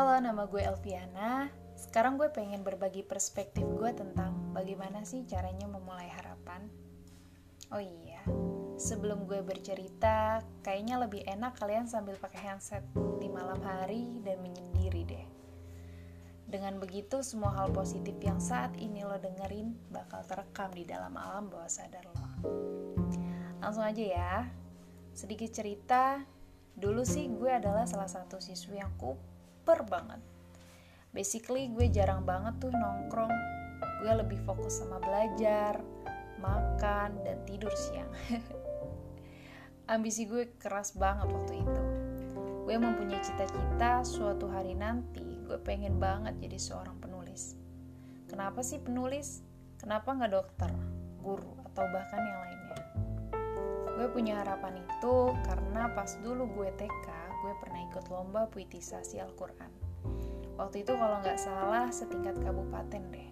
Halo, nama gue Elviana. Sekarang gue pengen berbagi perspektif gue tentang bagaimana sih caranya memulai harapan. Oh iya, sebelum gue bercerita, kayaknya lebih enak kalian sambil pakai handset di malam hari dan menyendiri deh. Dengan begitu, semua hal positif yang saat ini lo dengerin bakal terekam di dalam alam bawah sadar lo. Langsung aja ya. Sedikit cerita, dulu sih gue adalah salah satu siswi yang kuper banget. Basically gue jarang banget tuh nongkrong. Gue lebih fokus sama belajar, makan, dan tidur siang. Ambisi gue keras banget waktu itu. Gue mempunyai cita-cita suatu hari nanti gue pengen banget jadi seorang penulis. Kenapa sih penulis? Kenapa nggak dokter, guru, atau bahkan yang lainnya? Gue punya harapan itu karena pas dulu gue TK, gue pernah ikut lomba puitisasi Al-Quran. Waktu itu kalau nggak salah setingkat kabupaten deh.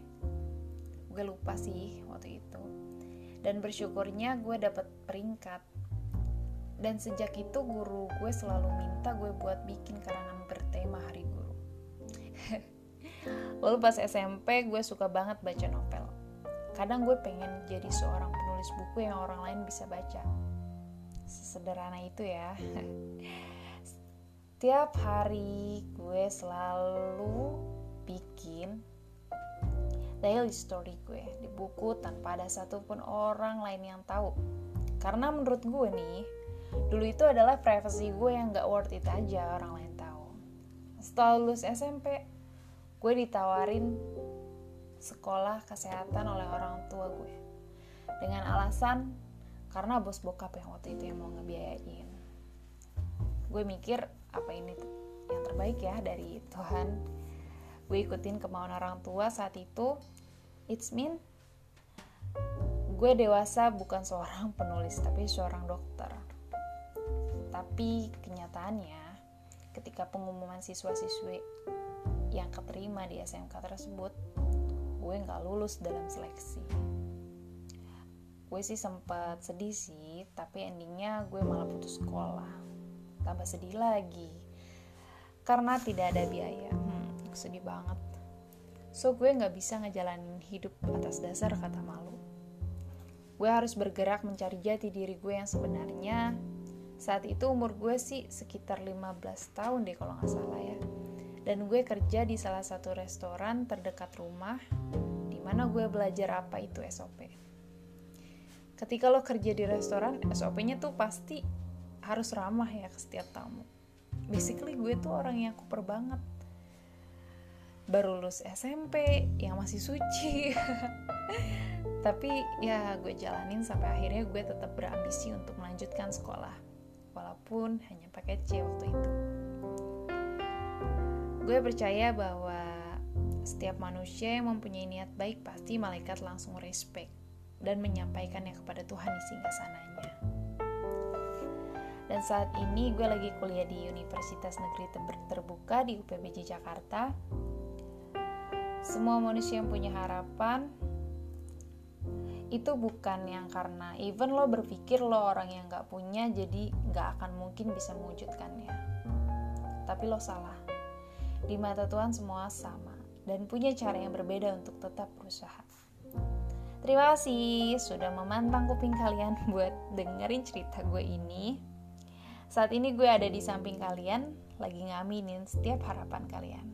Gue lupa sih waktu itu. Dan bersyukurnya gue dapet peringkat. Dan sejak itu guru gue selalu minta gue buat bikin karangan bertema hari guru. Lalu pas SMP gue suka banget baca novel. Kadang gue pengen jadi seorang penulis buku yang orang lain bisa baca. Sesederhana itu ya. Tiap hari gue selalu bikin daily story gue di buku tanpa ada satupun orang lain yang tahu. Karena menurut gue nih, dulu itu adalah privacy gue yang gak worth it aja orang lain tahu. Setelah lulus SMP, gue ditawarin sekolah kesehatan oleh orang tua gue. Dengan alasan karena bos bokap yang waktu itu yang mau ngebiayain. Gue mikir apa ini yang terbaik ya dari Tuhan. Gue ikutin kemauan orang tua saat itu. It's mean gue dewasa bukan seorang penulis tapi seorang dokter. Tapi kenyataannya ketika pengumuman siswa-siswi yang keterima di SMK tersebut, gue nggak lulus dalam seleksi. Gue sih sempat sedih sih, tapi endingnya gue malah putus sekolah. Tambah sedih lagi, karena tidak ada biaya. Hmm, sedih banget. So gue nggak bisa ngejalanin hidup atas dasar kata malu. Gue harus bergerak mencari jati diri gue yang sebenarnya. Saat itu umur gue sih sekitar 15 tahun deh kalau nggak salah ya dan gue kerja di salah satu restoran terdekat rumah di mana gue belajar apa itu SOP. Ketika lo kerja di restoran, SOP-nya tuh pasti harus ramah ya ke setiap tamu. Basically gue tuh orang yang kuper banget. Baru lulus SMP yang masih suci. Tapi ya gue jalanin sampai akhirnya gue tetap berambisi untuk melanjutkan sekolah. Walaupun hanya pakai C waktu itu. Gue percaya bahwa setiap manusia yang mempunyai niat baik pasti malaikat langsung respect dan menyampaikannya kepada Tuhan di singgasananya. Dan saat ini gue lagi kuliah di Universitas Negeri Terbuka di UPBJ Jakarta. Semua manusia yang punya harapan itu bukan yang karena even lo berpikir lo orang yang gak punya jadi gak akan mungkin bisa mewujudkannya. Tapi lo salah di mata Tuhan semua sama dan punya cara yang berbeda untuk tetap berusaha. Terima kasih sudah memantang kuping kalian buat dengerin cerita gue ini. Saat ini gue ada di samping kalian, lagi ngaminin setiap harapan kalian.